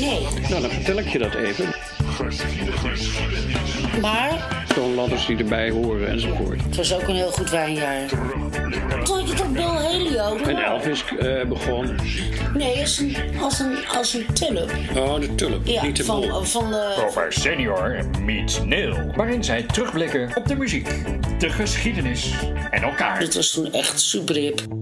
Nee. Nou, dan vertel ik je dat even. Maar Toonladders die erbij horen enzovoort. het was ook een heel goed wijnjaar. Vond je toch Bill Helio? En Elvis eh, begon. Nee, als een, als een, als een tulp. Oh, de tulp. Ja, niet de bol. van, van de... Over Senior meets Neil. Waarin zij terugblikken op de muziek, de geschiedenis en elkaar. Dit was toen echt super hip.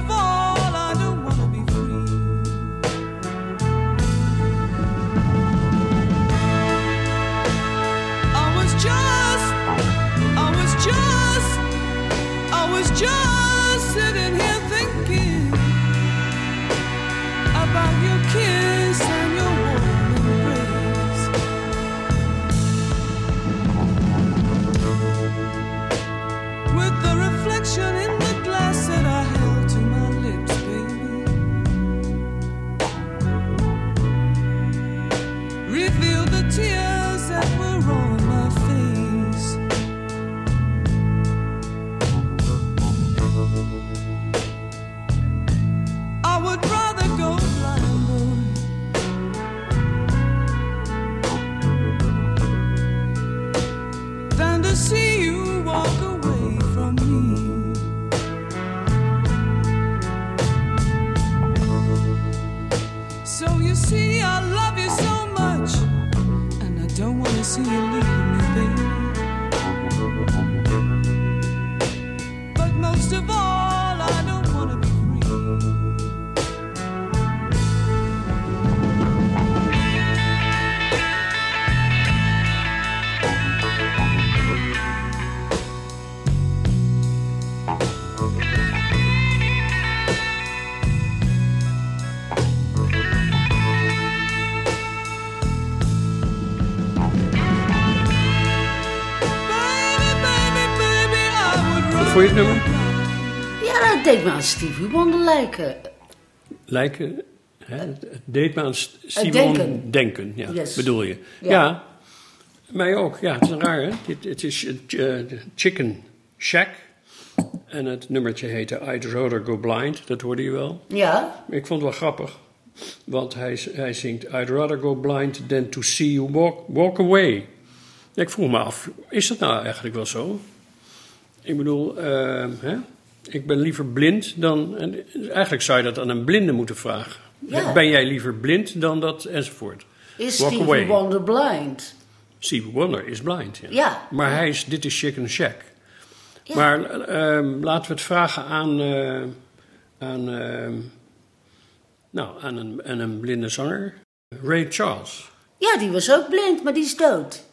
Of all, aan Stevie Wonder lijken. Lijken. Hè? Het deed me aan S- Simon denken. denken. ja, Yes. bedoel je. Ja. Ja. Mij ook. Ja, het is raar, hè? Het is eh, Chicken Shack. En het nummertje heette I'd Rather Go Blind. Dat hoorde je wel. Ja, Ik vond het wel grappig. Want hij, hij zingt I'd rather go blind than to see you walk, walk away. Ik vroeg me af, is dat nou eigenlijk wel zo? Ik bedoel, eh, hè? Ik ben liever blind dan... En eigenlijk zou je dat aan een blinde moeten vragen. Ja. Ben jij liever blind dan dat enzovoort? is Walk Stevie away. Wonder blind? Stevie Wonder is blind, ja. Ja. Maar hij is, dit is Chicken Shack. Ja. Maar eh, laten we het vragen aan, eh, aan, eh, nou, aan, een, aan een blinde zanger. Ray Charles. Ja, die was ook blind, maar die is dood.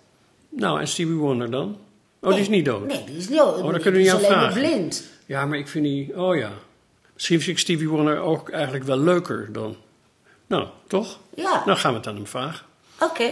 Nou, en Stevie Wonder dan? Oh, die is niet dood. Nee, die is niet dood. Oh, dan kunnen we is jou alleen maar vragen. blind. Ja, maar ik vind die... Oh ja. Misschien vind ik Stevie Wonder ook eigenlijk wel leuker dan... Nou, toch? Ja, Dan gaan we het aan hem vragen. oké.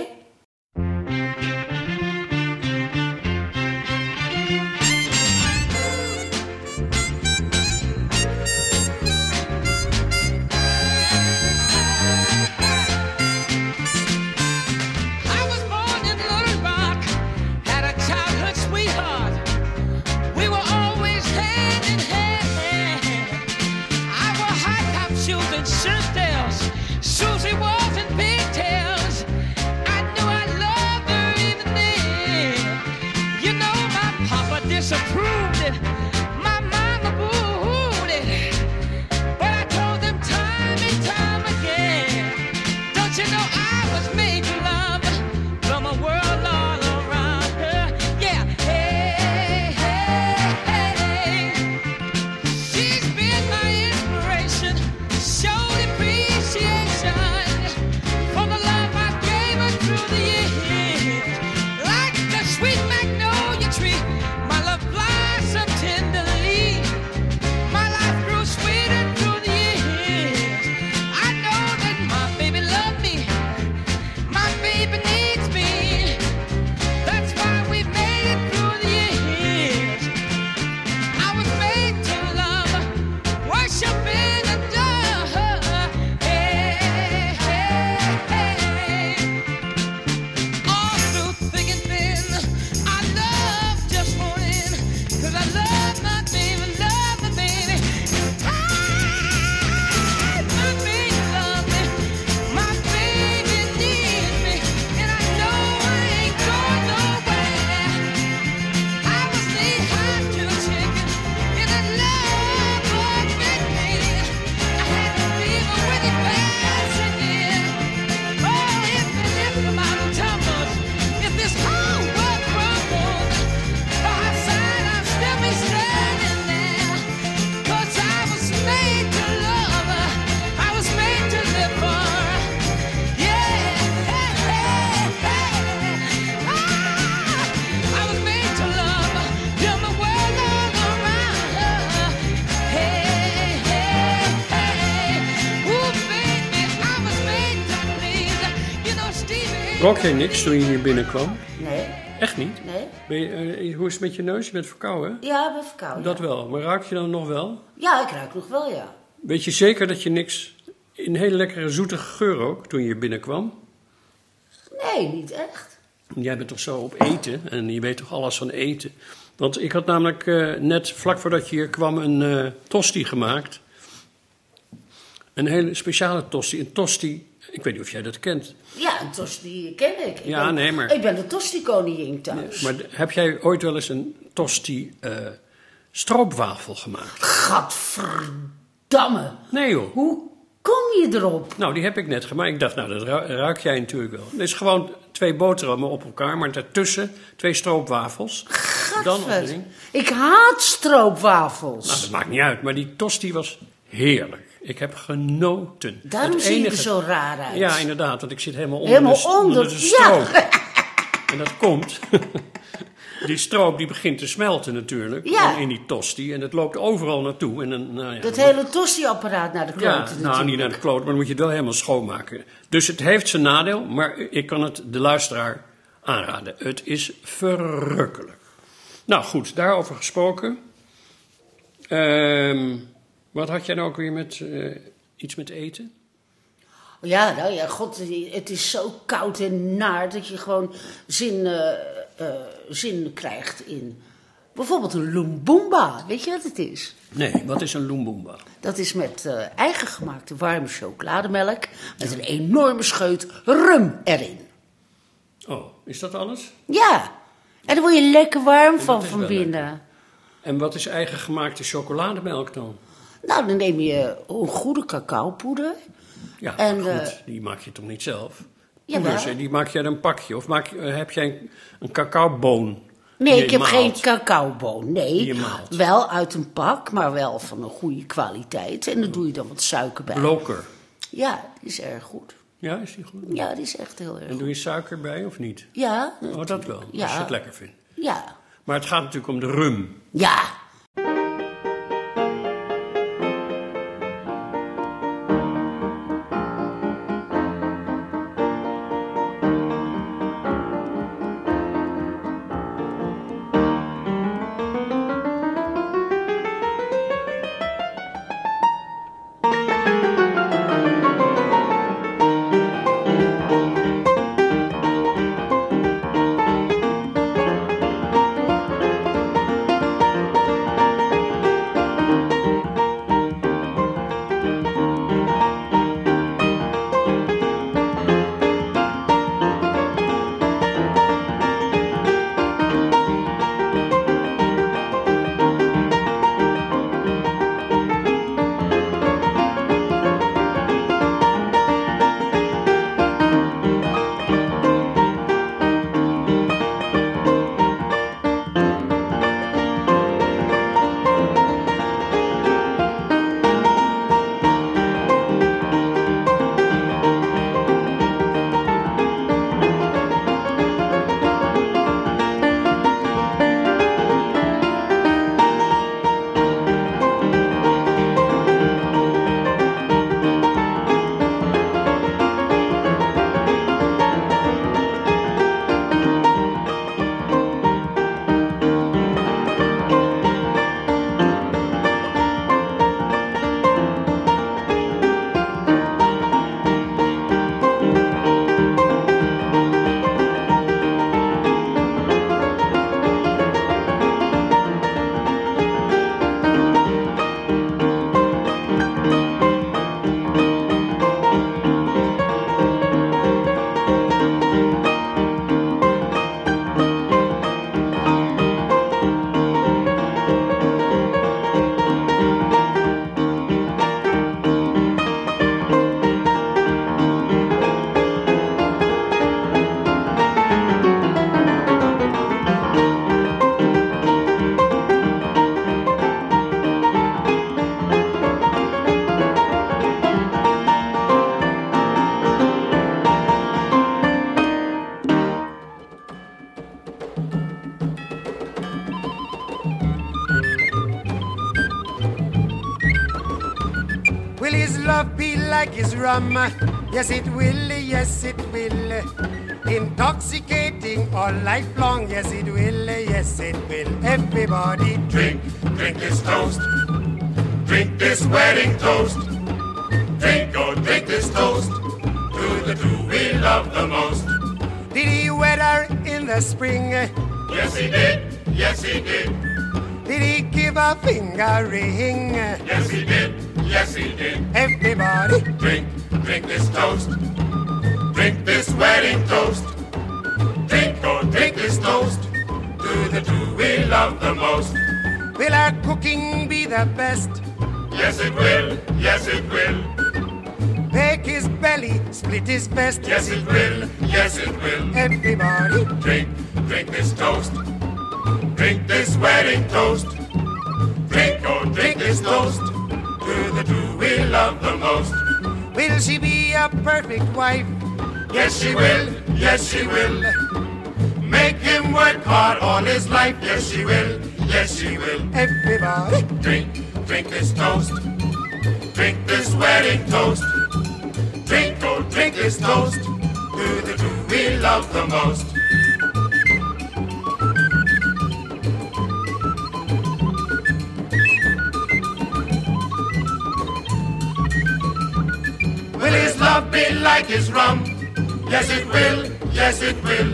Rook jij niks toen je hier binnenkwam? Nee, Echt niet? nee. Ben je, eh, hoe is het met je neus? Je bent verkouden? Ja, ik ben verkouden. Dat ja. wel. Maar ruik je dan nog wel? Ja, ik ruik nog wel, ja. Weet je zeker dat je niks... Een hele lekkere zoetige geur ook, toen je hier binnenkwam? Nee, niet echt. Jij bent toch zo op eten en je weet toch alles van eten? Want ik had namelijk eh, net vlak voordat je hier kwam een eh, tosti gemaakt. Een hele speciale tosti. Een tosti, ik weet niet of jij dat kent. Ja, een tosti ken ik. ik Ja, ben, nee, maar- Ik ben de tosti-koningin thuis. Maar heb jij ooit wel eens een tosti eh, stroopwafel gemaakt? Gadverdamme. Nee joh. Hoe kom je erop? Nou, die heb ik net gemaakt. Ik dacht, nou, dat ru- ruik jij natuurlijk wel. Het is gewoon twee boterhammen op elkaar, maar daartussen twee stroopwafels. Gadver. Ik haat stroopwafels. Nou, dat maakt niet uit, maar die tosti was heerlijk. Ik heb genoten. Daarom Het zie je er zo raar uit. Ja, inderdaad, want ik zit helemaal onder, Helemaal de, onder, de ja. stroop. En dat komt... Die stroop die begint te smelten natuurlijk Ja. in die tosti. En het loopt overal naartoe. En dan, nou ja, Dat dan- hele tosti-apparaat naar de kloten Ja, nou niet naar de kloot, maar dan moet je het wel helemaal schoonmaken. Dus het heeft zijn nadeel, maar ik kan het de luisteraar aanraden. Het is verrukkelijk. Nou goed, daarover gesproken. Ehm, wat had jij nou ook weer met eh, iets met eten? Ja, nou ja, god, het is zo koud en naar dat je gewoon zin, eh, eh, zin krijgt in bijvoorbeeld een lumbumba. Weet je wat het is? Nee, wat is een lumbumba? Dat is met eh, eigen gemaakte warme chocolademelk met een enorme scheut rum erin. Oh, is dat alles? Ja, en daar word je lekker warm van van binnen. En wat is eigen gemaakte chocolademelk dan? Nou, dan neem je een goede cacaopoeder. Ja, En, goed, eh, die maak je toch niet zelf? Poeders, die maak jij een pakje? Of maak, je- eh, heb jij een, een cacaoboon? Nee, ik heb geen cacaoboon. Nee, wel uit een pak, maar wel van een goede kwaliteit. En dan doe je dan wat suiker bij. Bloker. Ja, die is erg goed. Ja, is die goed? Ja, die is echt heel erg En doe je suiker bij of niet? Ja, Oh, dat wel, als je Ja. het lekker vindt. ja. Maar het gaat natuurlijk om de rum. Ja. Rum? Yes, it will, yes, it will. Intoxicating all life long, yes it will, yes it will. Everybody Drink, drink this toast. Drink this wedding toast. Drink, oh, drink this toast. To the two we love the most. Did he weather in the spring? Yes, he did. Yes, he did. Did he give a finger ring? Yes, he did. Yes, he did. Everybody Drink, drink this toast. Drink this wedding toast. Drink, oh, drink this toast. To the two we love the most. will our cooking be the best? Yes, it will. Yes, it will. Bake his belly, split his vest. Yes, it will. Yes, it will. Everybody Drink, drink this toast. Drink this wedding toast. Drink, oh, drink this toast. To the two we love the most. Will she be a perfect wife? Yes, she will. Yes, she will. Make him work hard all his life. Yes, she will. Yes, she will. Everybody Drink, drink this toast. Drink this wedding toast. Drink, oh, drink this toast. To the two we love the most. Love be like his rum? Yes, it will. Yes, it will.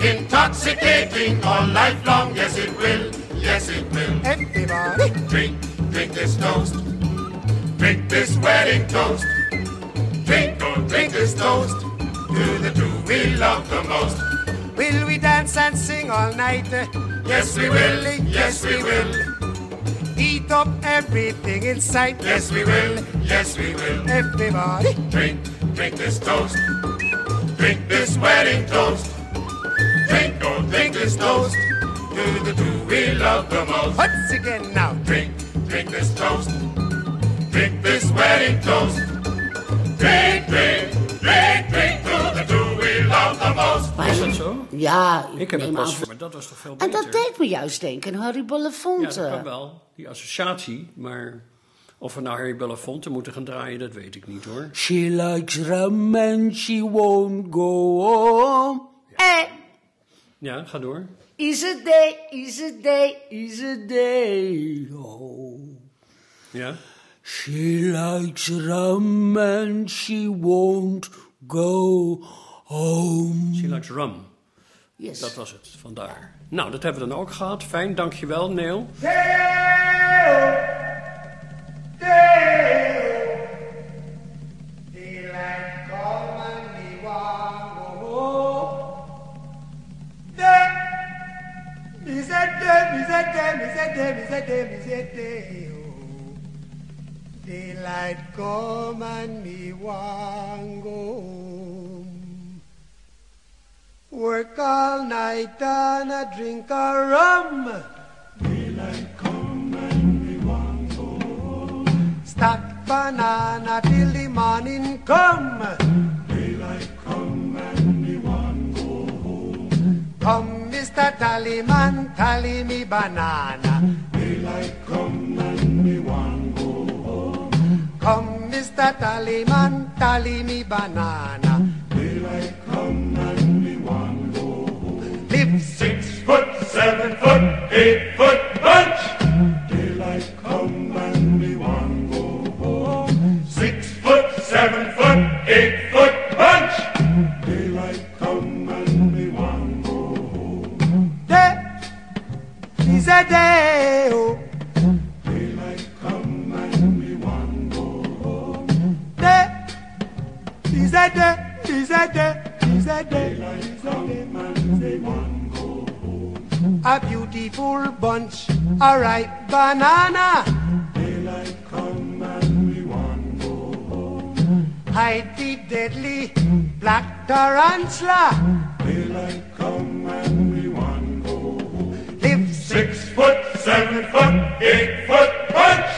Intoxicating all life long. Yes, it will. Yes, it will. everybody Drink, drink this toast. Drink this wedding toast. Drink, oh, drink this toast. To the two we love the most. will we dance and sing all night? Yes, we will. Yes, we will. Eat up everything in sight. Yes, we will. Yes, we will. Everybody Drink, drink this toast. Drink this wedding toast. Drink, oh, drink this toast. To the two we love the most. once again now. Drink, drink this toast. Drink this wedding toast. Drink, drink, drink, drink to the two we love the most. Maar- Is dat zo? Ja, Ik heb het neem pas aan- maar dat was toch veel En beter? dat deed me juist denken aan Harry Ja, Belafonte. dat kan wel. Die associatie, maar of we nou Harry Belafonte moeten gaan draaien, dat weet ik niet hoor. She likes rum and she won't go home. Eh, Ja, ga door. is a day, is a day, is a day. Oh. Ja. She likes rum and she won't go home. She likes rum. Yes. Dat was het, vandaar. Nou, dat hebben we dan ook gehad. Fijn, dankjewel, Neil. Daylight drink a rum. Daylight come and me want go home. Stack banana till the morning come. Daylight come and me want go home. Come, Mr. Tallyman, tally me banana. Daylight come and me want go home. Come, Mr. Tallyman, tally me banana. Daylight come seven foot, eight foot bunch. 24 bunch. All right, banana. Daylight come and we want go home. Hide the deadly black tarantula. Daylight come and we want go home. Live six foot, seven foot, eight foot bunch.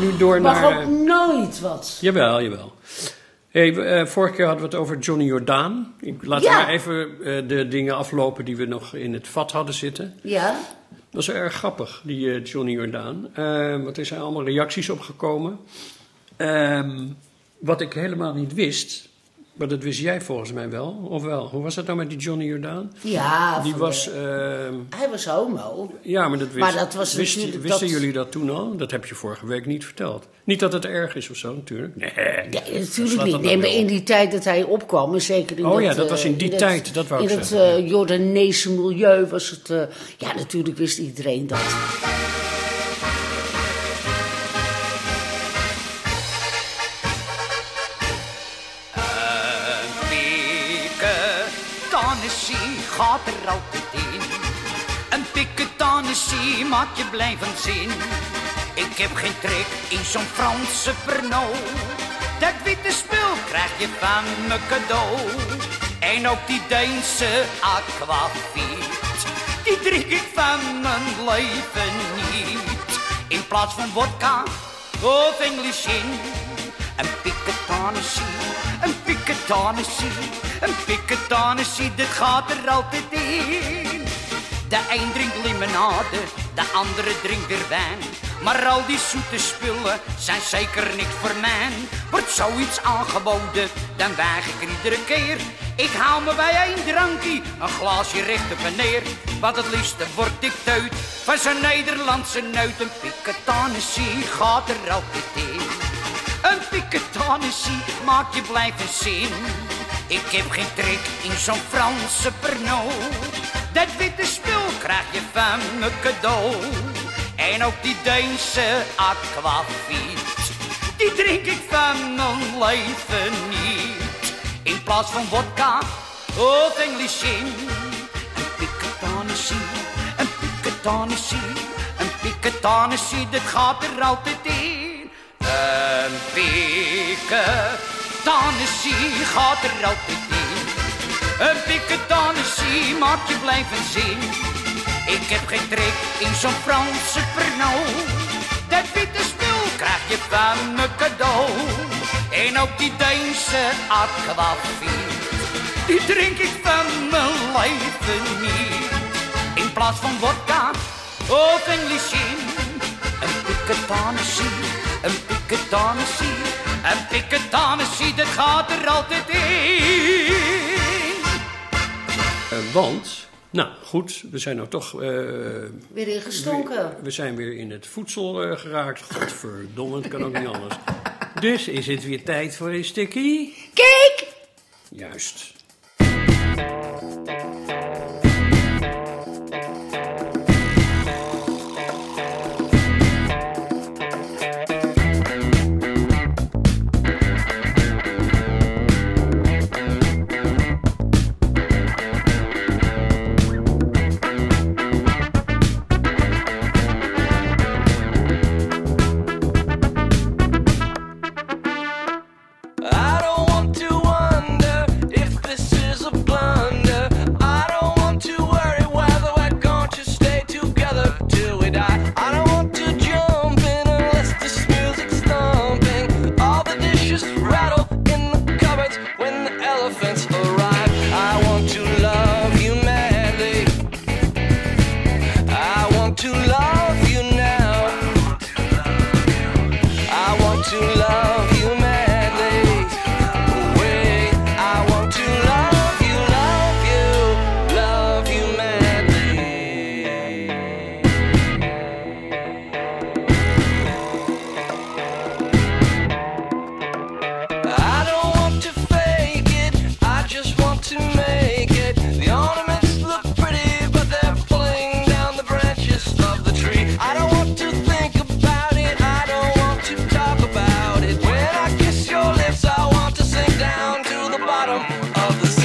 Gaan nu door Mag naar... ook eh, nooit wat. Jawel, jawel. Hey, eh, vorige keer hadden we het over Johnny Jordaan. Ik laat Ja. maar even eh, de dingen aflopen die we nog in het vat hadden zitten. Ja? Dat is erg grappig, die eh, Johnny Jordaan. Eh, want er zijn allemaal reacties op gekomen. Ehm, wat ik helemaal niet wist, maar dat wist jij volgens mij wel. Of wel? Hoe was het nou met die Johnny Jordaan? Ja. Die was... de- ehm, Hij was homo. ja, maar dat, wist, Maar dat was wist- Wisten dat- jullie dat toen al? Dat heb je vorige week niet verteld. Niet dat het erg is of zo, natuurlijk. Nee, Nee, natuurlijk niet. dat Nee, nou maar in die tijd dat hij opkwam, en zeker in Oh dat... ja, dat eh, was in die dat- tijd, dat wou ik In het eh, Jordaanese milieu was het... eh, ja, natuurlijk wist iedereen dat. Piketanissie gaat er altijd in. Een piketanissie maakt je blij van zin. Ik heb geen trek in zo'n Franse perno. Dat witte spul krijg je van me cadeau. En ook die Deense aquavit. Die drink ik van mijn leven niet. In plaats van vodka of English in. Een piketanissie, een piketanissie, een piketanissie, dit gaat er altijd in. De een drinkt limonade, de andere drinkt weer wijn. Maar al die zoete spullen zijn zeker niks voor mij. Wordt zoiets aangeboden, dan weig ik er iedere keer. Ik hou me bij één drankje, een glaasje recht op en neer. Want het liefste word ik teut van zo'n Nederlandse neut. Een piketanissie gaat er altijd in. Een piketanissie maakt je blijven zin. Ik heb geen trek in zo'n Franse perno. Dat witte spul krijg je van me cadeau. En ook die Deense aquavit. Die drink ik van mijn leven niet. In plaats van vodka of English. Een piketanissie, een piketanissie, een piketanissie, dat gaat er altijd in. Een piketanissie gaat er altijd in. Een piketanissie maakt je blijven zin. Ik heb geen trek in zo'n Franse perno. Dat witte spul krijg je van me cadeau. En ook die Deense aquavit. Die drink ik van mijn leven niet. In plaats van vodka of English in. Een piketanissie, een piketanissie, een piketanissie, dat gaat er altijd in. Eh, want, nou goed, we zijn nou toch... eh, Weer ingestonken. we zijn weer in het voedsel eh, geraakt. Godverdomme, het kan ook niet anders. Dus is het weer tijd voor een stukje... Kijk! Juist. of the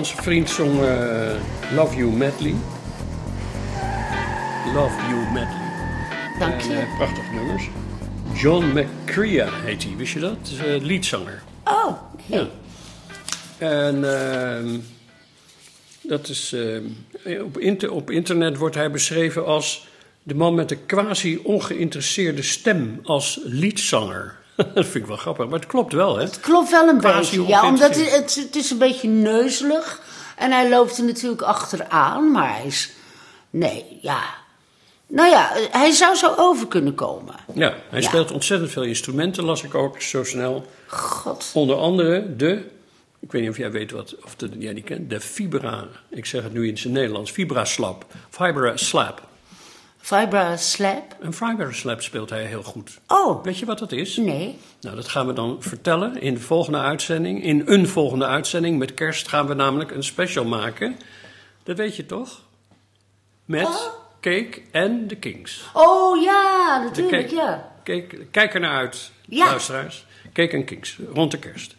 onze vriend zong eh, Love You Madly. Love You Madly. Dank je. En, eh, prachtig nummers. John McCrea heet hij, wist je dat? Is een liedzanger. Oh, Ja. En ehm, dat is, ehm, op, inter- op internet wordt hij beschreven als de man met de quasi ongeïnteresseerde stem als liedzanger. dat vind ik wel grappig, maar het klopt wel, hè? Klopt wel een Quasi beetje. Ja, omdat het, het, het is een beetje neuzelig. En hij loopt er natuurlijk achteraan, maar hij is... Nee, ja. Nou ja, hij zou zo over kunnen komen. Ja, hij Ja. speelt ontzettend veel instrumenten, las ik ook zo snel. God. Onder andere de, ik weet niet of jij weet wat, of de, jij die kent, de Vibra. Ik zeg het nu in zijn Nederlands, Vibra Slap. Slap. Vibra slap? En Vibra Slap speelt hij heel goed. Oh, Weet je wat dat is? nee. Nou, dat gaan we dan vertellen in de volgende uitzending. In een volgende uitzending. Met kerst gaan we namelijk een special maken. Dat weet je toch? Met Cake en de Kings. Oh ja, natuurlijk, Cake- ja. Cake, kijk er naar uit, Ja. luisteraars. Cake en Kings, rond de kerst.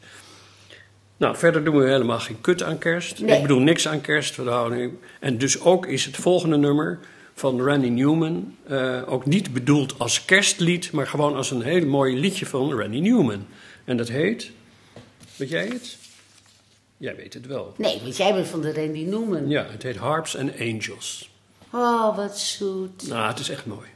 Nou, verder doen we helemaal geen kut aan kerst. Nee. Ik bedoel niks aan kerst. We houden, en dus ook is het volgende nummer van Randy Newman eh, ook niet bedoeld als kerstlied, maar gewoon als een heel mooi liedje van Randy Newman. En dat heet, weet jij het? Jij weet het wel. Nee, want jij bent van de Randy Newman. Ja, het heet Harps and Angels. Oh, wat zoet. Nou, het is echt mooi.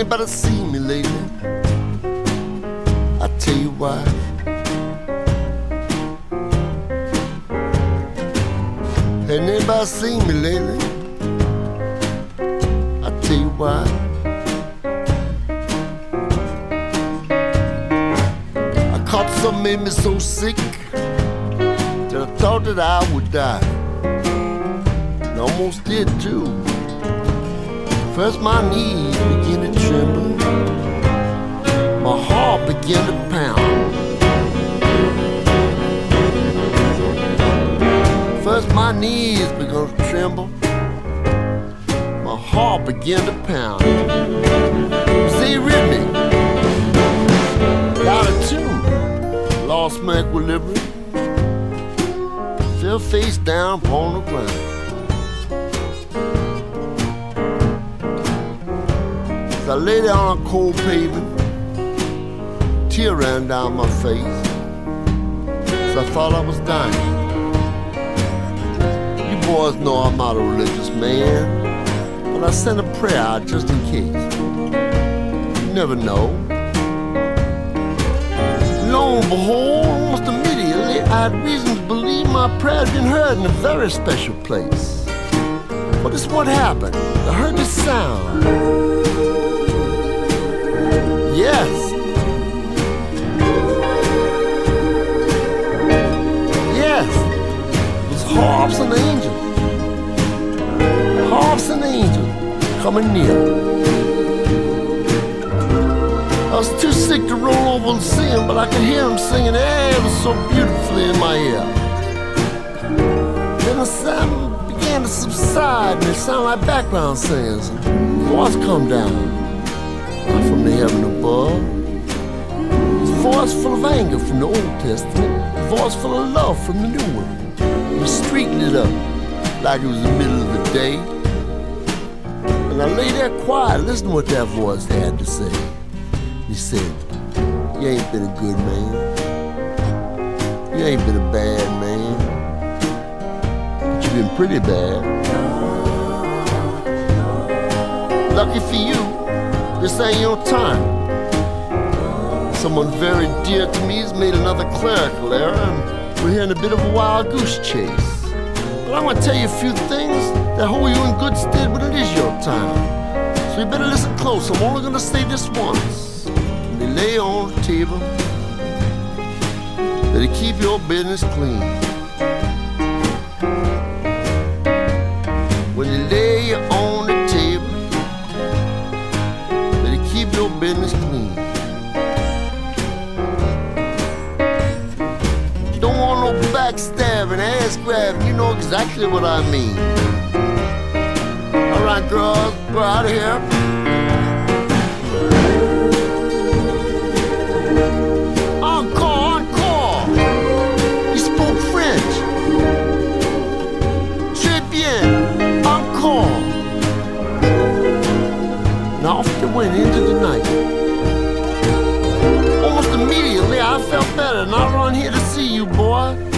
Anybody seen Anybody seen me lately? I tell you why. I caught something made me so sick that I thought that I would die. And I almost did too. First my knees began to tremble, my heart began to pound. My knees began to tremble, my heart began to pound. With me, out of tune, lost my equilibrium, fell face down upon the ground. As I lay there on a cold pavement, tear ran down my face. As I thought I was dying. Boys know I'm not a religious man, but I sent a prayer out just in case. You never know. Lo and behold, almost immediately, I had reason to believe my prayer had been heard in a very special place. But it's what happened. I heard this sound. Yes. Yes. Harps and angels. Harps and angels coming near. I was too sick to roll over and see him, but I could hear him singing ever so beautifully in my ear. Then the sound began to subside, and it sounded like background singers. Voice come down from the heaven above. His voice full of anger from the Old Testament, a voice full of love from the New one. The street it up like it was the middle of the day. And I lay there quiet, listening to what that voice had to say. He said, You ain't been a good man. You ain't been a bad man. But you've been pretty bad. Lucky for you, this ain't your time. Someone very dear to me has made another clerical error, we're here in a bit of a wild goose chase. But I'm gonna tell you a few things that hold you in good stead when it is your time. So you better listen close. I'm only gonna say this once. They lay on the table, better keep your business clean. When they lay on the table, better keep your business clean. Backstabbing, ass grabbing. You know exactly what I mean. All right, girls, go out of here. Encore, encore. He spoke French. Très bien. Encore. Now off they went into the night. Almost immediately, I felt better, and I run here to see you, boy.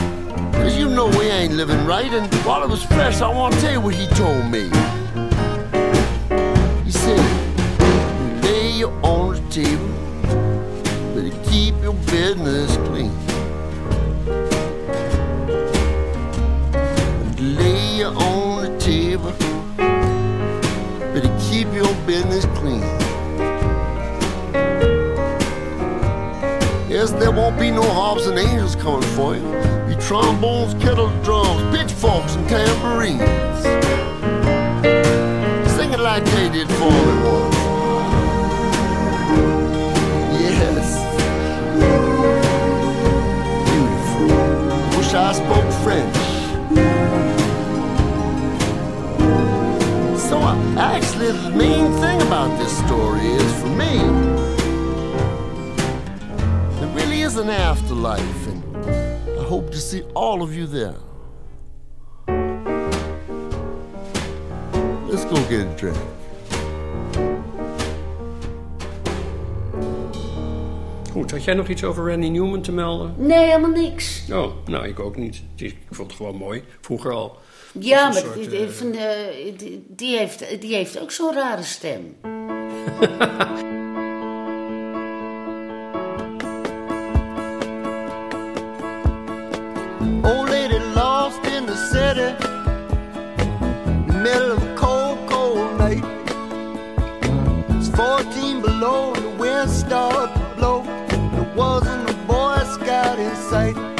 Know we ain't living right, and while it was fresh, I want to tell you what he told me. He said, lay you on the table, but keep your business clean. Lay you on the table, but keep your business clean. Yes, there won't be no harps and angels coming for you. Be trombones, kettle drums, pitchforks, and tambourines. Sing it like they did for me once. Yes. Beautiful. Wish I spoke French. So uh, actually, the main thing about this story is for me. Is an afterlife, and I hope to see all of you there. Let's go get a drink. Goed, had jij nog iets over Randy Newman te melden? Nee, helemaal niks. Oh, nou, ik ook niet. Het is- Ik vond het gewoon mooi. Vroeger al. Ja, maar soort, die, eh, van, eh, die, die heeft, die heeft ook zo'n rare stem. city, middle of a cold, cold night. It's 14 below, and the wind started to blow. There wasn't a Boy Scout in sight.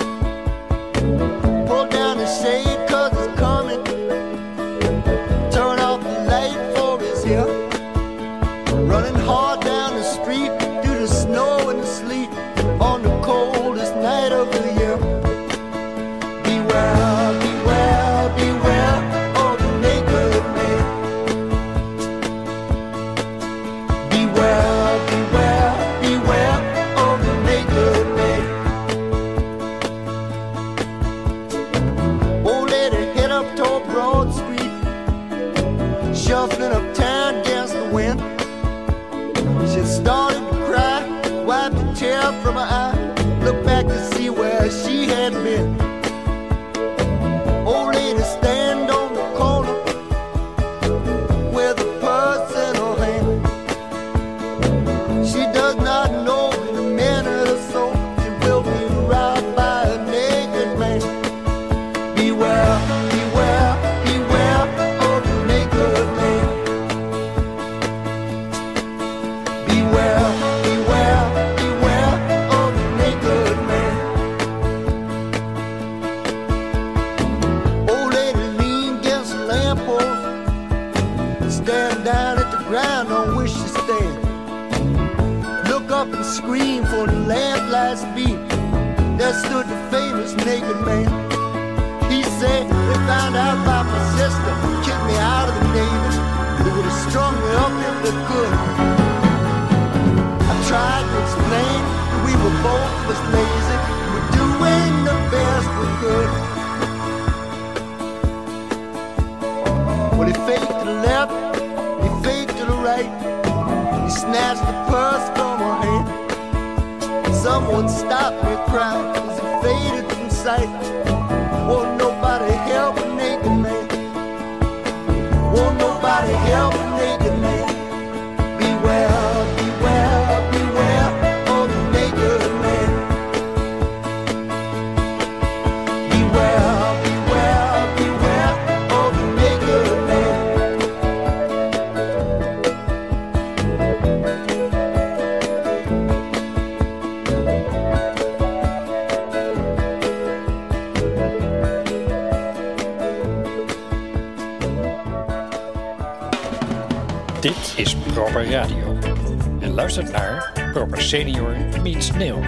Luistert naar Proper Senior meets Neil.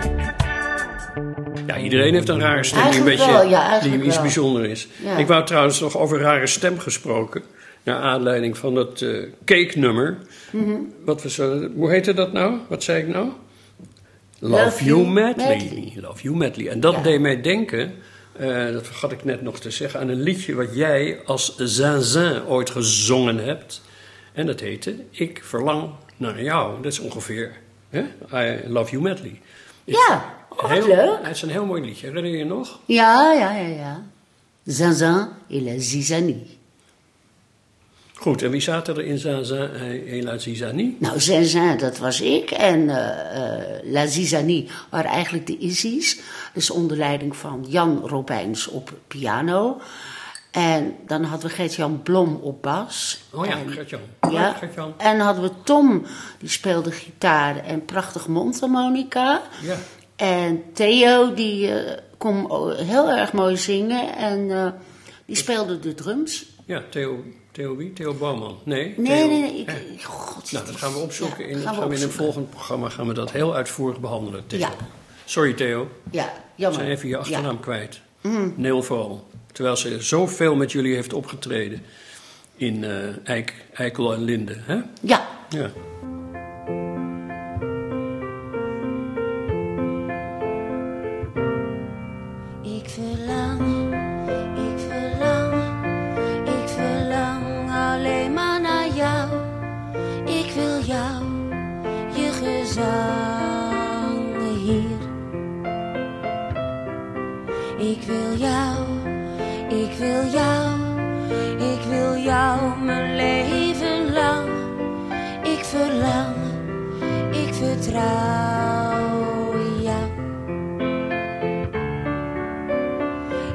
Ja, iedereen heeft een rare stem die een beetje wel, ja, die iets wel. bijzonder is. Ja. Ik wou trouwens nog over rare stem gesproken. Naar aanleiding van dat eh cake-nummer. Mhm. Wat we zo, hoe heette dat nou? Wat zei ik nou? Love, Love You Madly. Madly. Love You Madly. En dat Ja. deed mij denken, eh, dat vergat ik net nog te zeggen, aan een liedje wat jij als Zinzin ooit gezongen hebt. En dat heette Ik verlang naar jou. Dat is ongeveer hè? I Love You Madly. Ja, oh, Heel- leuk. Het is een heel mooi liedje. Herinner je je nog? Ja, ja, ja, ja. Zinzin et la zizanie. Goed, en wie zaten er in Zinzin en La Zizanie? Nou, Zinzin, dat was ik. En eh, eh, La Zizanie waren eigenlijk de Izzy's. Dus onder leiding van Jan Robijns op piano. En dan hadden we Gert-Jan Blom op bas. Oh ja, Gert-Jan. Ja, Gert-Jan. en dan hadden we Tom, die speelde gitaar en prachtig mondharmonica. Ja. En Theo, die eh, kon heel erg mooi zingen en eh, die speelde de drums. Ja, Theo, Theo wie? Theo Bouwman. Nee? Nee, Theo- nee, nee. Ik, God, Nou, dat gaan we opzoeken. Ja, in, gaan gaan we we in een volgend programma gaan we dat heel uitvoerig behandelen, Theo. Ja. Sorry, Theo. Ja, We jammer. zijn even je achternaam Ja. Mm. kwijt. Neil vooral. Terwijl ze zoveel met jullie heeft opgetreden in eh, Eik, Eikel en Linde. Hè? Ja, Ja.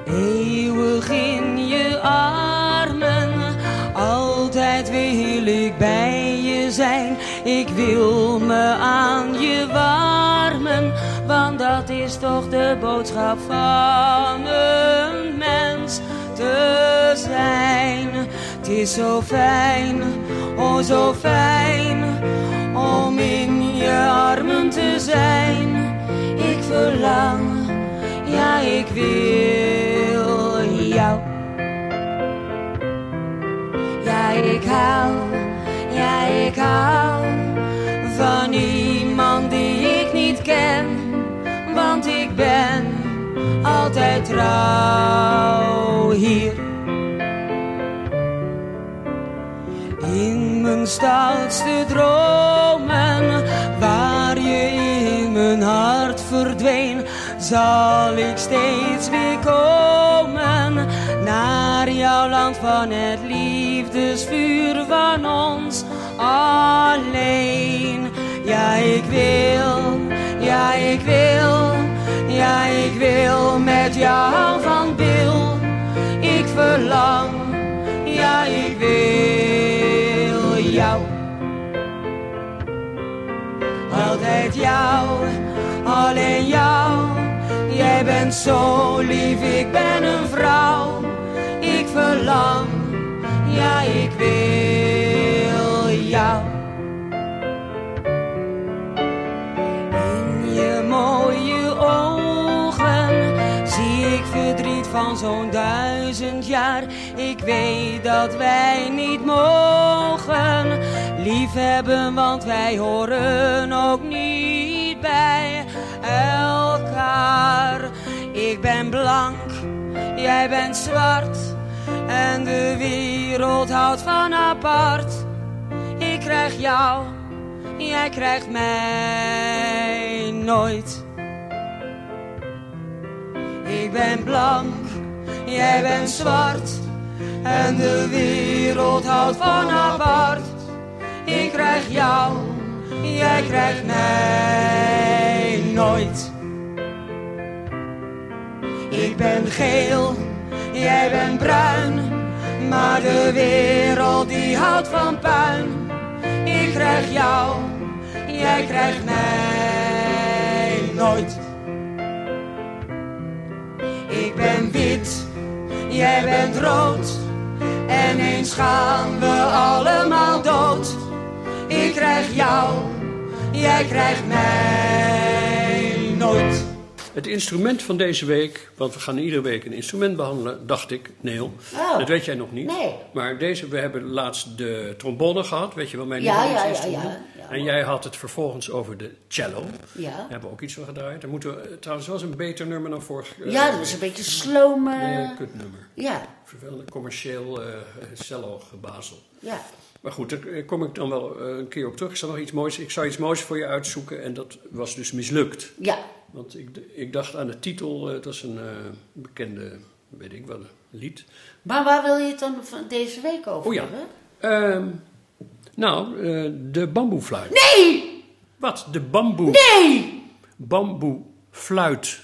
Eeuwig in je armen, altijd wil ik bij je zijn. Ik wil me aan je warmen, want dat is toch de boodschap van een mens te zijn. Het is zo fijn, oh zo fijn, om in je armen te zijn. Ik verlang ja, ik wil jou. Ja, ik hou, ja, ik hou van iemand die ik niet ken, want ik ben altijd trouw hier. In mijn stoutste dromen, hart verdween, zal ik steeds weer komen naar jouw land van het liefdesvuur van ons alleen. Ja, ik wil, ja, ik wil, ja, ik wil met jou van bil. Ik verlang, ja, ik wil jou. Altijd jou, alleen jou. Jij bent zo lief, ik ben een vrouw. Ik verlang, ja, ik wil jou. In je mooie ogen zie ik verdriet van zo'n duizend jaar. Ik weet dat wij niet mogen liefhebben, want wij horen ook niet elkaar. Ik ben blank, jij bent zwart en de wereld houdt van apart. Ik krijg jou, jij krijgt mij nooit. Ik ben blank, jij bent zwart en de wereld houdt van apart. Ik krijg jou, jij krijgt mij nooit. Ik ben geel, jij bent bruin, maar de wereld die houdt van puin. Ik krijg jou, jij krijgt mij nooit. Ik ben wit, jij bent rood. En eens gaan we allemaal dood. Ik krijg jou, jij krijgt mij nooit. Het instrument van deze week, want we gaan iedere week een instrument behandelen, dacht ik, Neil. Oh. Dat weet jij nog niet. Nee. Maar deze, we hebben laatst de trombone gehad, weet je wel, mijn Ja, ja, ja, ja, ja. En jij had het vervolgens over de cello. Ja. Daar hebben we ook iets van gedraaid. Daar moeten we eh, trouwens wel eens een beter nummer dan vorig eh, Ja, dat is een beetje sloom. Nee, kutnummer. ja, Vervelend commercieel eh cello gebazel. ja. Maar goed, daar kom ik dan wel een keer op terug. Ik, zal nog iets moois, ik zou iets moois voor je uitzoeken en dat was dus mislukt. Ja, Want ik, ik dacht aan de titel, eh, het was een eh, bekende, weet ik wel, lied. maar waar wil je het dan van deze week over Oh ja. hebben? Ehm, nou, eh, de bamboefluit. Nee! Wat? De bamboe, Nee! bamboefluit.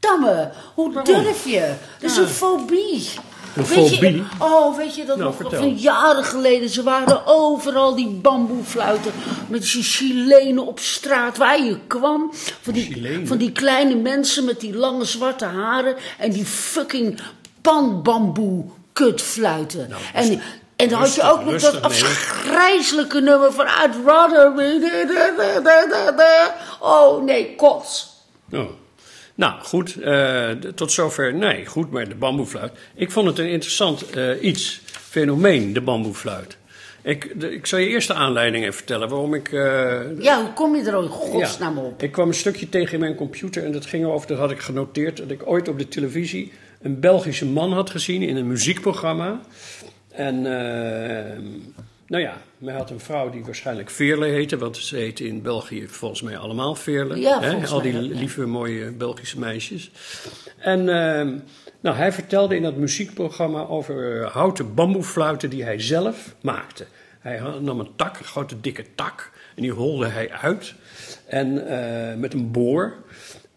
Damme, hoe Waarom? durf je? Dat is een fobie. Een weet fobie? Je, oh, weet je dat Nou, nog vertel. van jaren geleden? Ze waren overal die bamboefluiten met die Chilenen op straat waar je kwam. Van die, Chilenen? van die kleine mensen met die lange zwarte haren en die fucking panbamboe kutfluiten. en, en dan had je Nou, ook nog dat afgrijzelijke nummer van I'd rather be... Oh nee, kots. Oh. Nou, goed, eh, tot zover. Nee, goed, maar de bamboefluit. Ik vond het een interessant eh, iets, fenomeen, de bamboefluit. Ik, de- ik zal je eerst de aanleiding even vertellen waarom ik. eh, Ja, hoe kom je er in godsnaam ja, op? Ik kwam een stukje tegen in mijn computer en dat ging over, dat had ik genoteerd, dat ik ooit op de televisie een Belgische man had gezien in een muziekprogramma. En eh, nou ja, hij had een vrouw die waarschijnlijk Veerle heette, want ze heten in België volgens mij allemaal Veerle. Ja, hè? Al die mij ook, ja. lieve, mooie Belgische meisjes. En eh, nou, hij vertelde in dat muziekprogramma over eh, houten bamboefluiten die hij zelf maakte. Hij nam een tak, een grote dikke tak, en die holde hij uit. En eh, met een boor.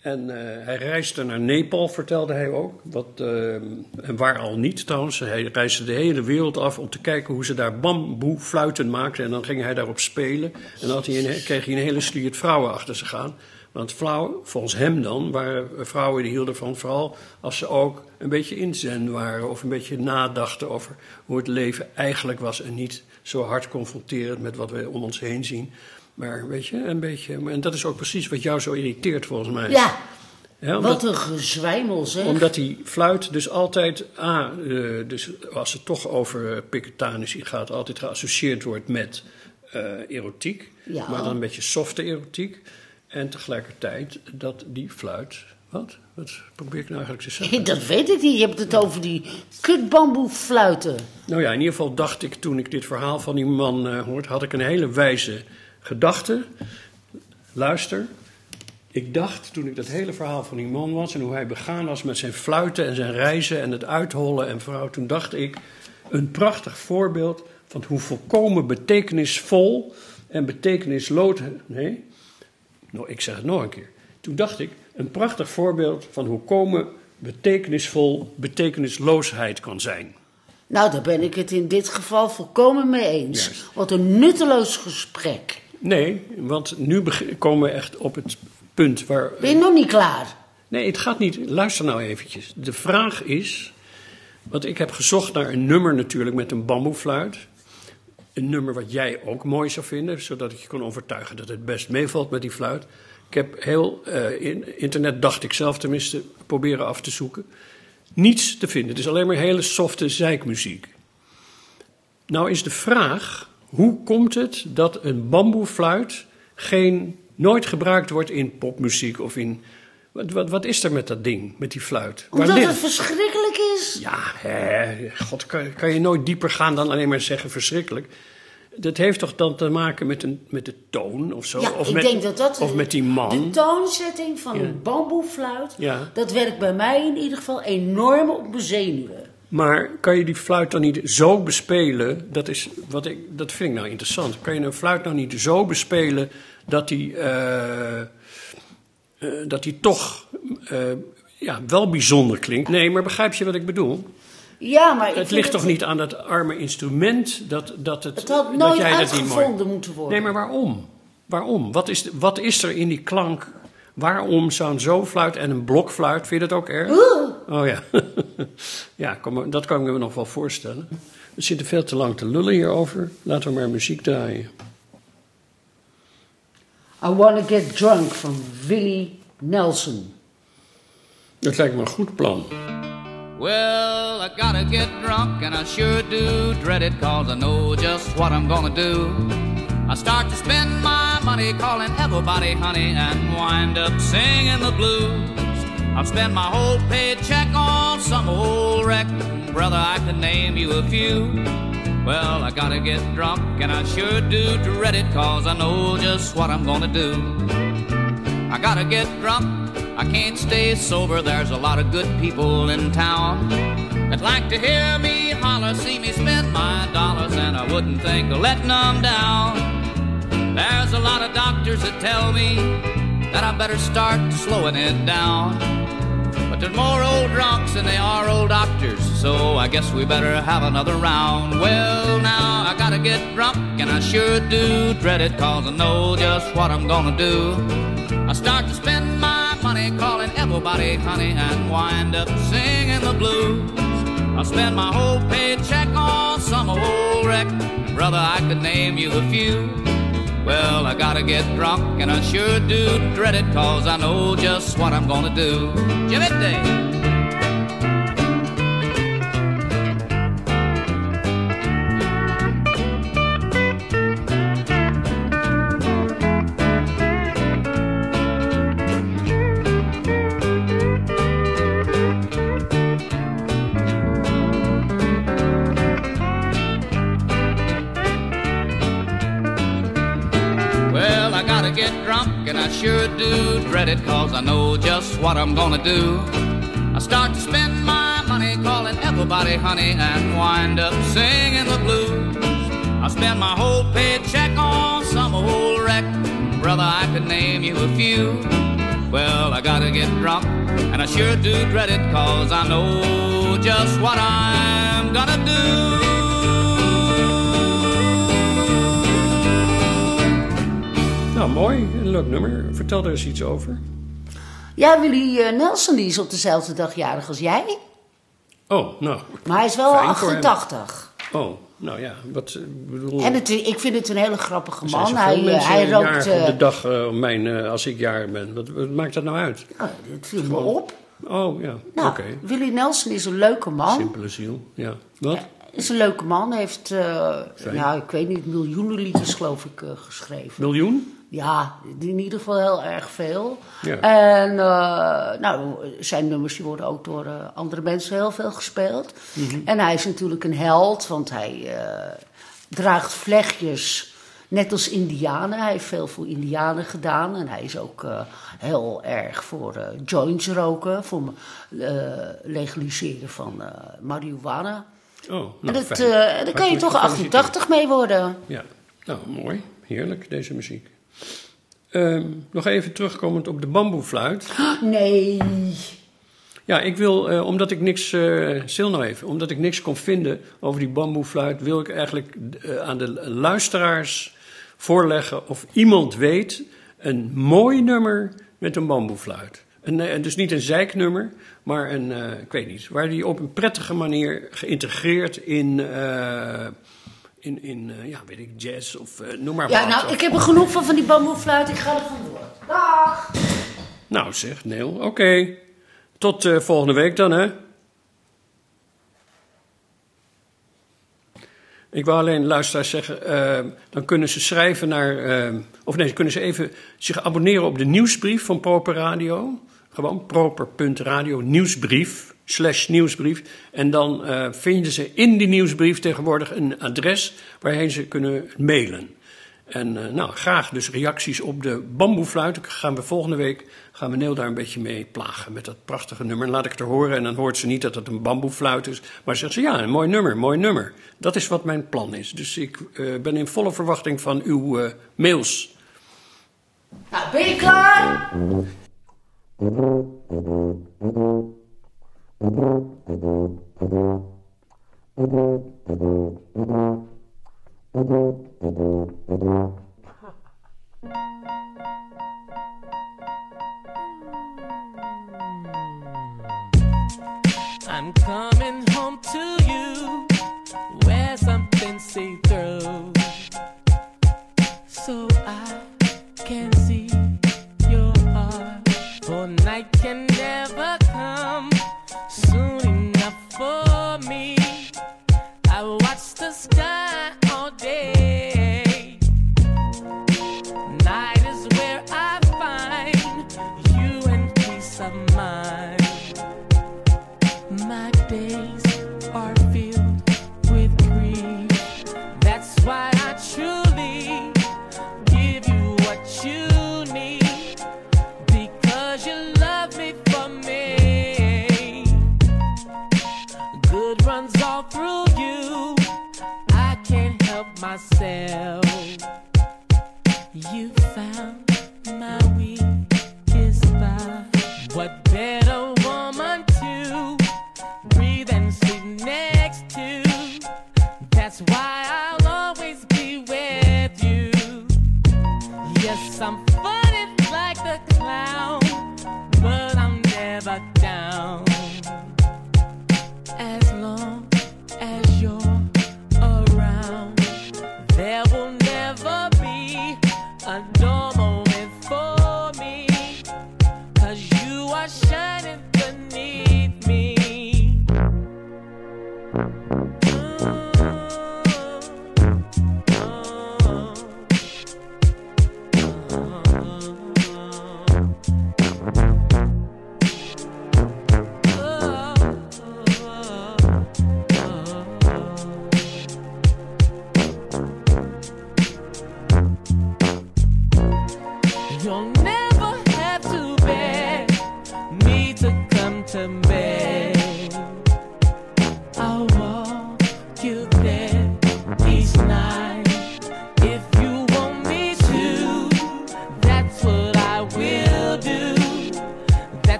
En eh, hij reisde naar Nepal, vertelde hij ook. Wat, eh, en waar al niet trouwens. Hij reisde de hele wereld af om te kijken hoe ze daar bamboefluiten maakten. En dan ging hij daarop spelen. En dan hij een, kreeg hij een hele stuurt vrouwen achter zich aan. Want vrouwen, volgens hem dan, waren vrouwen die hielden van vooral als ze ook een beetje inzen waren. Of een beetje nadachten over hoe het leven eigenlijk was. En niet zo hard confronterend met wat we om ons heen zien. Maar weet je, een beetje. En dat is ook precies wat jou zo irriteert volgens mij. Ja, Ja, omdat, wat een gezwijmel zeg. omdat die fluit dus altijd, ah, eh, dus als het toch over uh, gaat, altijd geassocieerd wordt met eh, erotiek. Ja. Maar dan een beetje softe erotiek. En tegelijkertijd dat die fluit. Wat? Wat probeer ik nou eigenlijk te zeggen? Dat weet ik niet. Je hebt het over die kutbamboefluiten. Nou ja, in ieder geval dacht ik toen ik dit verhaal van die man eh, hoorde, had ik een hele wijze gedachte. Luister. Ik dacht toen ik dat hele verhaal van die man was en hoe hij begaan was met zijn fluiten en zijn reizen en het uithollen en vooral, toen dacht ik een prachtig voorbeeld van hoe volkomen betekenisvol en betekenisloos. Nee, nou, ik zeg het nog een keer. Toen dacht ik een prachtig voorbeeld van hoe komen betekenisvol betekenisloosheid kan zijn. Nou, daar ben ik het in dit geval volkomen mee eens. Juist. Wat een nutteloos gesprek. Nee, want nu komen we echt op het punt waar. Ben je nog niet klaar? Nee, het gaat niet. Luister nou eventjes. De vraag is. Want ik heb gezocht naar een nummer natuurlijk met een bamboefluit. Een nummer wat jij ook mooi zou vinden, zodat ik je kon overtuigen dat het best meevalt met die fluit. Ik heb heel eh, in internet, dacht ik zelf tenminste, proberen af te zoeken. Niets te vinden. Het is alleen maar hele softe zeikmuziek. Nou is de vraag, hoe komt het dat een bamboefluit geen, nooit gebruikt wordt in popmuziek of in... Wat, wat, wat is er met dat ding, met die fluit? Waar Omdat ligt- het verschrikkelijk is. ja, hè, god, kan, kan je nooit dieper gaan dan alleen maar zeggen verschrikkelijk. Dat heeft toch dan te maken met, een, met de toon of zo? Ja, of ik met, denk dat dat... Of met die De man? toonzetting van Ja. een bamboefluit, Ja. dat werkt bij mij in ieder geval enorm op mijn zenuwen. Maar kan je die fluit dan niet zo bespelen? Dat, is wat ik, dat vind ik nou interessant. Kan je een fluit nou niet zo bespelen dat die, eh, eh, dat die toch eh, ja, wel bijzonder klinkt? Nee, maar begrijp je wat ik bedoel? Ja, maar Het ligt toch niet aan dat arme instrument dat, dat het. Het had dat jij dat niet moeten worden. Nee, maar waarom? Waarom? Wat is, wat is er in die klank? Waarom zou een zo-fluit en een blokfluit, vind je dat ook erg? Oh ja, ja kom maar, dat kan ik me nog wel voorstellen. We zitten veel te lang te lullen hierover. Laten we maar muziek draaien. I Wanna Get Drunk van Willy Nelson. Dat lijkt me een goed plan. Well, I gotta get drunk, and I sure do dread it, cause I know just what I'm gonna do. I start to spend my money calling everybody honey and wind up singing the blues. I've spent my whole paycheck on some old wreck. Brother, I could name you a few. Well, I gotta get drunk, and I sure do dread it, cause I know just what I'm gonna do. I gotta get drunk, I can't stay sober. There's a lot of good people in town that like to hear me holler, see me spend my dollars, and I wouldn't think of letting them down. There's a lot of doctors that tell me that I better start slowing it down. But there's more old drunks than they are old doctors, so I guess we better have another round. Well, now I gotta get drunk, and I sure do dread it, cause I know just what I'm gonna do. I start to spend my money calling everybody honey and wind up singing the blues. I spend my whole paycheck on some old wreck. Brother, I could name you a few. Well, I gotta get drunk, and I sure do dread it, cause I know just what I'm gonna do. Jimmy Day. It, cause I know just what I'm gonna do. I start to spend my money calling everybody honey and wind up singing the blues. I spend my whole paycheck on some old wreck. Brother, I could name you a few. Well, I gotta get drunk, and I sure do dread it, cause I know just what I'm gonna do. Mooi. Een leuk nummer. Vertel er eens iets over. Ja, Willie eh, Nelson die is op dezelfde dag jarig als jij. Oh, nou. Maar hij is wel Fijn voor hem. 88. Oh, nou ja. Wat, eh, bedoel, En het, ik vind het een hele grappige man. Hij, eh, hij rookt... op de dag om mijn, als ik jarig ben. Wat, wat maakt dat nou uit? oh, het viel me op. Oh, ja. Nou, Oké. Willie Nelson is een leuke man. Simpele ziel. Ja. Wat? Is een leuke man. Heeft, nou, ik weet niet, miljoenen liedjes geloof ik geschreven. Miljoen? Ja, in ieder geval heel erg veel. Ja. En eh, nou, zijn nummers die worden ook door eh, andere mensen heel veel gespeeld. Mhm. En hij is natuurlijk een held, want hij eh, draagt vlechtjes net als indianen. Hij heeft veel voor indianen gedaan. En hij is ook heel erg voor joints roken, voor legaliseren van marihuana. Oh, nou, en dat, daar kan je toch gefeliciteerd. 88 mee worden. Ja, nou mooi. Heerlijk, deze muziek. Ehm, nog even terugkomend op de bamboefluit. Nee. Ja, ik wil, eh, omdat ik niks, stil nou even, omdat ik niks kon vinden over die bamboefluit, wil ik eigenlijk eh, aan de luisteraars voorleggen of iemand weet een mooi nummer met een bamboefluit. Eh, dus niet een zeiknummer, maar een, ik weet niet, waar die op een prettige manier geïntegreerd in, in, in eh, ja, weet ik, jazz of eh, noem maar Ja, wat. nou, Of- ik heb er genoeg van van die bamboefluit. Ik ga er vandoor. Dag! Nou zeg, Neel, oké. Tot eh, volgende week dan, hè? Ik wil alleen luisteraars zeggen, dan kunnen ze schrijven naar, of nee, kunnen ze even zich abonneren op de nieuwsbrief van Proper Radio. Gewoon proper.radio nieuwsbrief, slash nieuwsbrief. En dan eh, vinden ze in die nieuwsbrief tegenwoordig een adres waarheen ze kunnen mailen. En eh, nou, graag dus reacties op de bamboefluit. Gaan we volgende week, gaan we Neel daar een beetje mee plagen met dat prachtige nummer. En laat ik het horen en dan hoort ze niet dat het een bamboefluit is. Maar zegt ze, ja, een mooi nummer, mooi nummer. Dat is wat mijn plan is. Dus ik eh, ben in volle verwachting van uw mails. Nou, ben je klaar? I'm coming home to you. Wear something see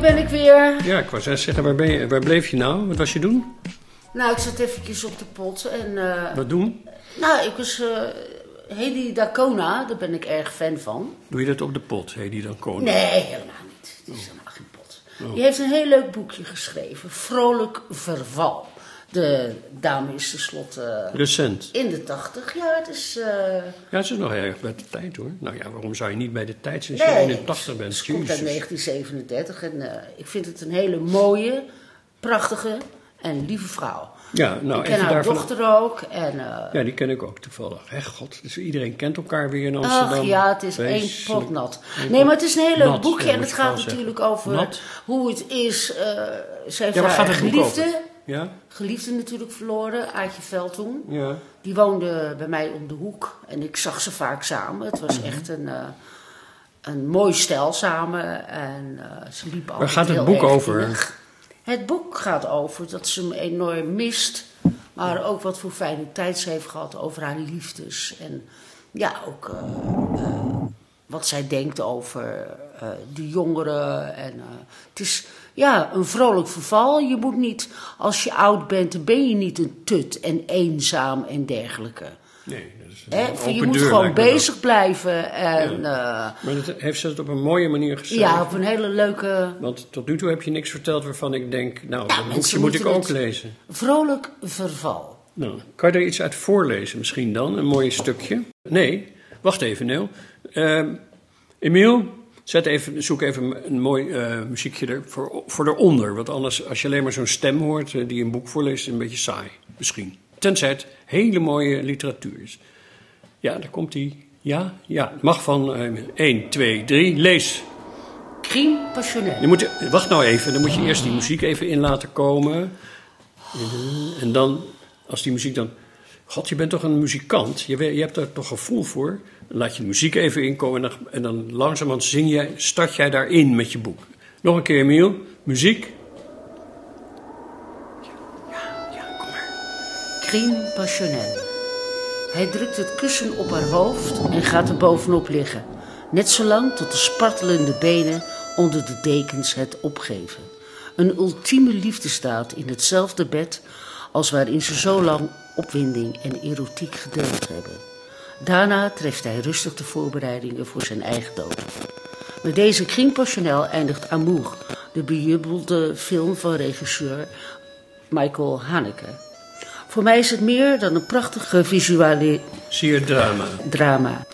hier ben ik weer. Ja, ik wou zeggen, waar, ben je, waar bleef je nou? Wat was je doen? Nou, ik zat eventjes op de pot en... eh, Wat doen? nou, ik was... eh Hedy Dacona, daar ben ik erg fan van. Doe je dat op de pot, dan koning? Nee, helemaal niet. Het is helemaal geen pot. Die heeft een heel leuk boekje geschreven. Vrolijk Verval. De dame is tenslotte Recent. in de tachtig. Ja, het is... eh, Ja, het is nog erg bij de tijd hoor. Nou ja, waarom zou je niet bij de tijd zijn als Nee, je 81 bent? Het komt uit Jezus. 1937 en eh, ik vind het een hele mooie, prachtige en lieve vrouw. Ja, nou ik ken haar daarvan. dochter ook en... eh, Ja, die ken ik ook toevallig. Hè, god, dus iedereen kent elkaar weer in Amsterdam. Ach ja, het is één pot nat. Nee, maar het is een heel leuk boekje en het gaat zeggen. natuurlijk over Nat? hoe het is. ze heeft Ja, gaat het over? Ja? geliefde natuurlijk verloren, Aartje Veldhoen. Ja. Die woonde bij mij om de hoek en ik zag ze vaak samen. Het Mhm. was echt een, eh, een mooi stel samen en eh, ze liepen altijd gaat het heel boek over? innig. Het boek gaat over dat ze hem enorm mist, maar ook wat voor fijne tijd ze heeft gehad over haar liefdes. En ja, ook eh, wat zij denkt over de jongeren. En, het is ja, een vrolijk verval. Je moet niet, als je oud bent, dan ben je niet een tut en eenzaam en dergelijke. Nee, dat is een Je moet deur, gewoon dat. bezig blijven. En, ja. Maar dat heeft ze het op een mooie manier gezegd. ja, op een hele leuke, Want tot nu toe heb je niks verteld waarvan ik denk, nou, dat boekje mensen moet ik ook lezen. vrolijk verval. Nou, kan je er iets uit voorlezen misschien dan? Een mooi stukje? Nee, wacht even, Neel. Ehm Emiel, zet even, zoek even een mooi eh, muziekje er voor, voor eronder. Want anders, als je alleen maar zo'n stem hoort eh, die een boek voorleest, is het een beetje saai. Misschien. Tenzij het hele mooie literatuur is. Ja, daar komt hij. Ja, ja, het mag van eh 1, 2, 3, lees. Crime passionnel. Je moet, wacht nou even, dan moet je eerst die muziek even in laten komen. En dan, als die muziek dan... God, je bent toch een muzikant? Je, weet- je hebt daar toch gevoel voor? Laat je muziek even inkomen en dan, en dan langzamerhand zing jij, start jij daarin met je boek. Nog een keer, Emiel. Muziek. Crime passionnel. Hij drukt het kussen op haar hoofd en gaat er bovenop liggen. Net zolang tot de spartelende benen onder de dekens het opgeven. Een ultieme liefdestaat in hetzelfde bed als waarin ze zo lang opwinding en erotiek gedeeld hebben. Daarna treft hij rustig de voorbereidingen voor zijn eigen dood. Met deze King Passionel eindigt Amour, de bejubelde film van regisseur Michael Haneke. Voor mij is het meer dan een prachtige visuele drama. drama.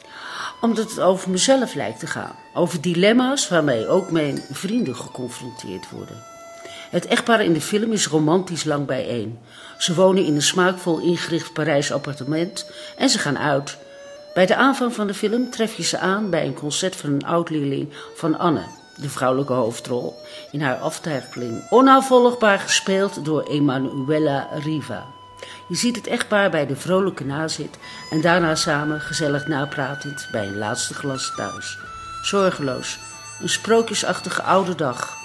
Omdat het over mezelf lijkt te gaan. Over dilemma's waarmee ook mijn vrienden geconfronteerd worden. Het echtpaar in de film is romantisch lang bijeen. Ze wonen in een smaakvol ingericht Parijs appartement en ze gaan uit. Bij de aanvang van de film tref je ze aan bij een concert van een oud-leerling van Anne, de vrouwelijke hoofdrol, in haar aftuigeling. Onafvolgbaar gespeeld door Emanuela Riva. Je ziet het echtpaar bij de vrolijke nazit en daarna samen gezellig napratend bij een laatste glas thuis. Zorgeloos, een sprookjesachtige oude dag.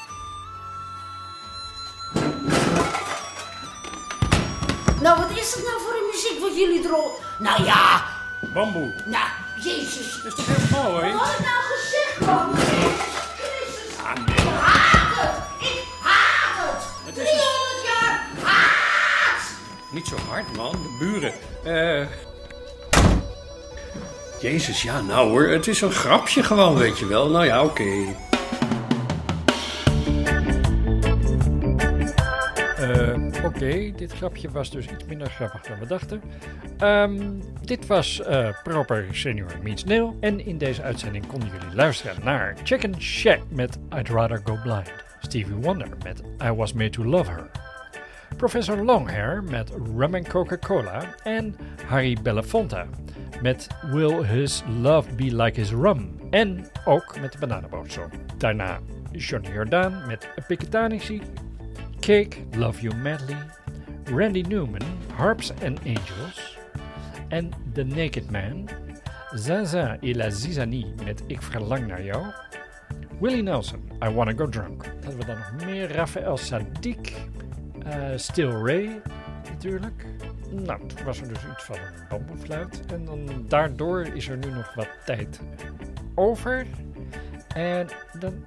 Nou, wat is het nou voor een muziek wat jullie erop... Nou ja, Bamboe. nou, jezus. Dat is toch heel mooi? Wat ik nou gezegd, man? Jezus. Ah, nee. Ik haat het. Ik haat het. Het is 300 jaar haat. Niet zo hard, man. De buren. Eh. Jezus, ja, nou hoor. Het is een grapje gewoon, weet je wel. Nou ja, oké. Oké, dit grapje was dus iets minder grappig dan we dachten. Ehm, dit was eh, Proper Senior Meets Nil. En in deze uitzending konden jullie luisteren naar Chicken Shack met I'd Rather Go Blind. Stevie Wonder met I Was Made to Love Her. Professor Longhair met Rum and Coca-Cola. En Harry Belafonte met Will His Love Be Like His Rum. En ook met de Bananenbootsong. Daarna Johnny Jordaan met Piketanici. Cake, Love You Madly, Randy Newman, Harps and Angels en The Naked Man, Zaza et la Zizanie met Ik Verlang Naar Jou, Willie Nelson, I Wanna Go Drunk. Hadden we dan nog meer, Raphaël Sadiq, eh, Still Ray natuurlijk. Nou, toen was er dus iets van een bamboefluit en dan daardoor is er nu nog wat tijd over. En dan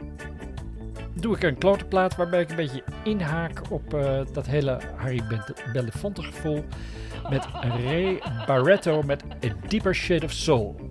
doe ik een klote plaat waarbij ik een beetje inhaak op eh, dat hele Harry Be- Belafonte gevoel. Met Ray Barretto met A Deeper Shade of Soul.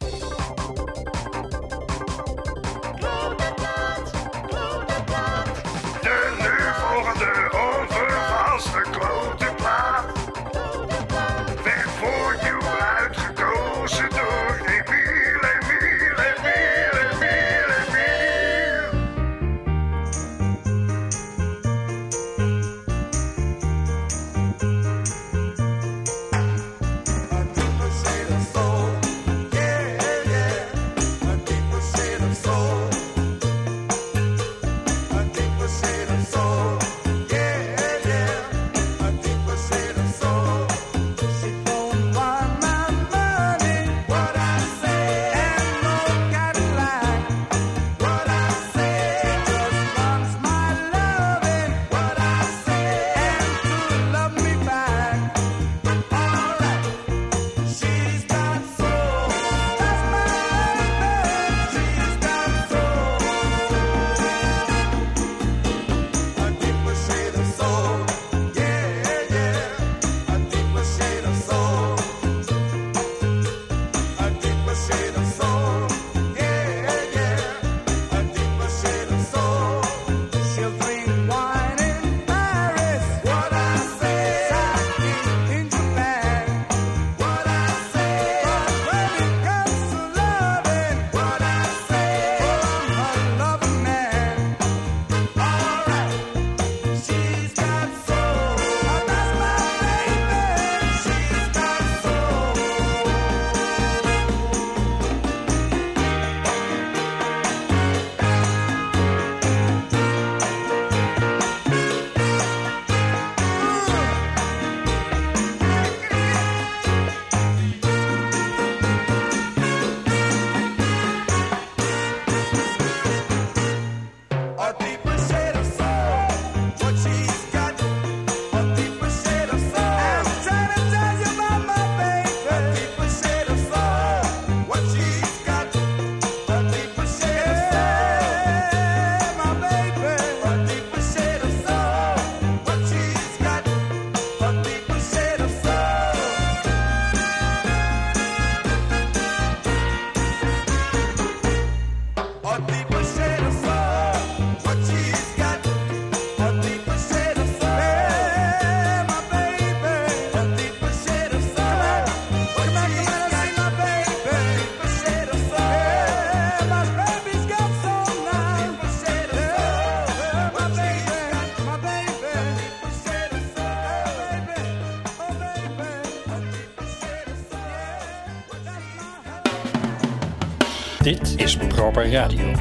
Soul.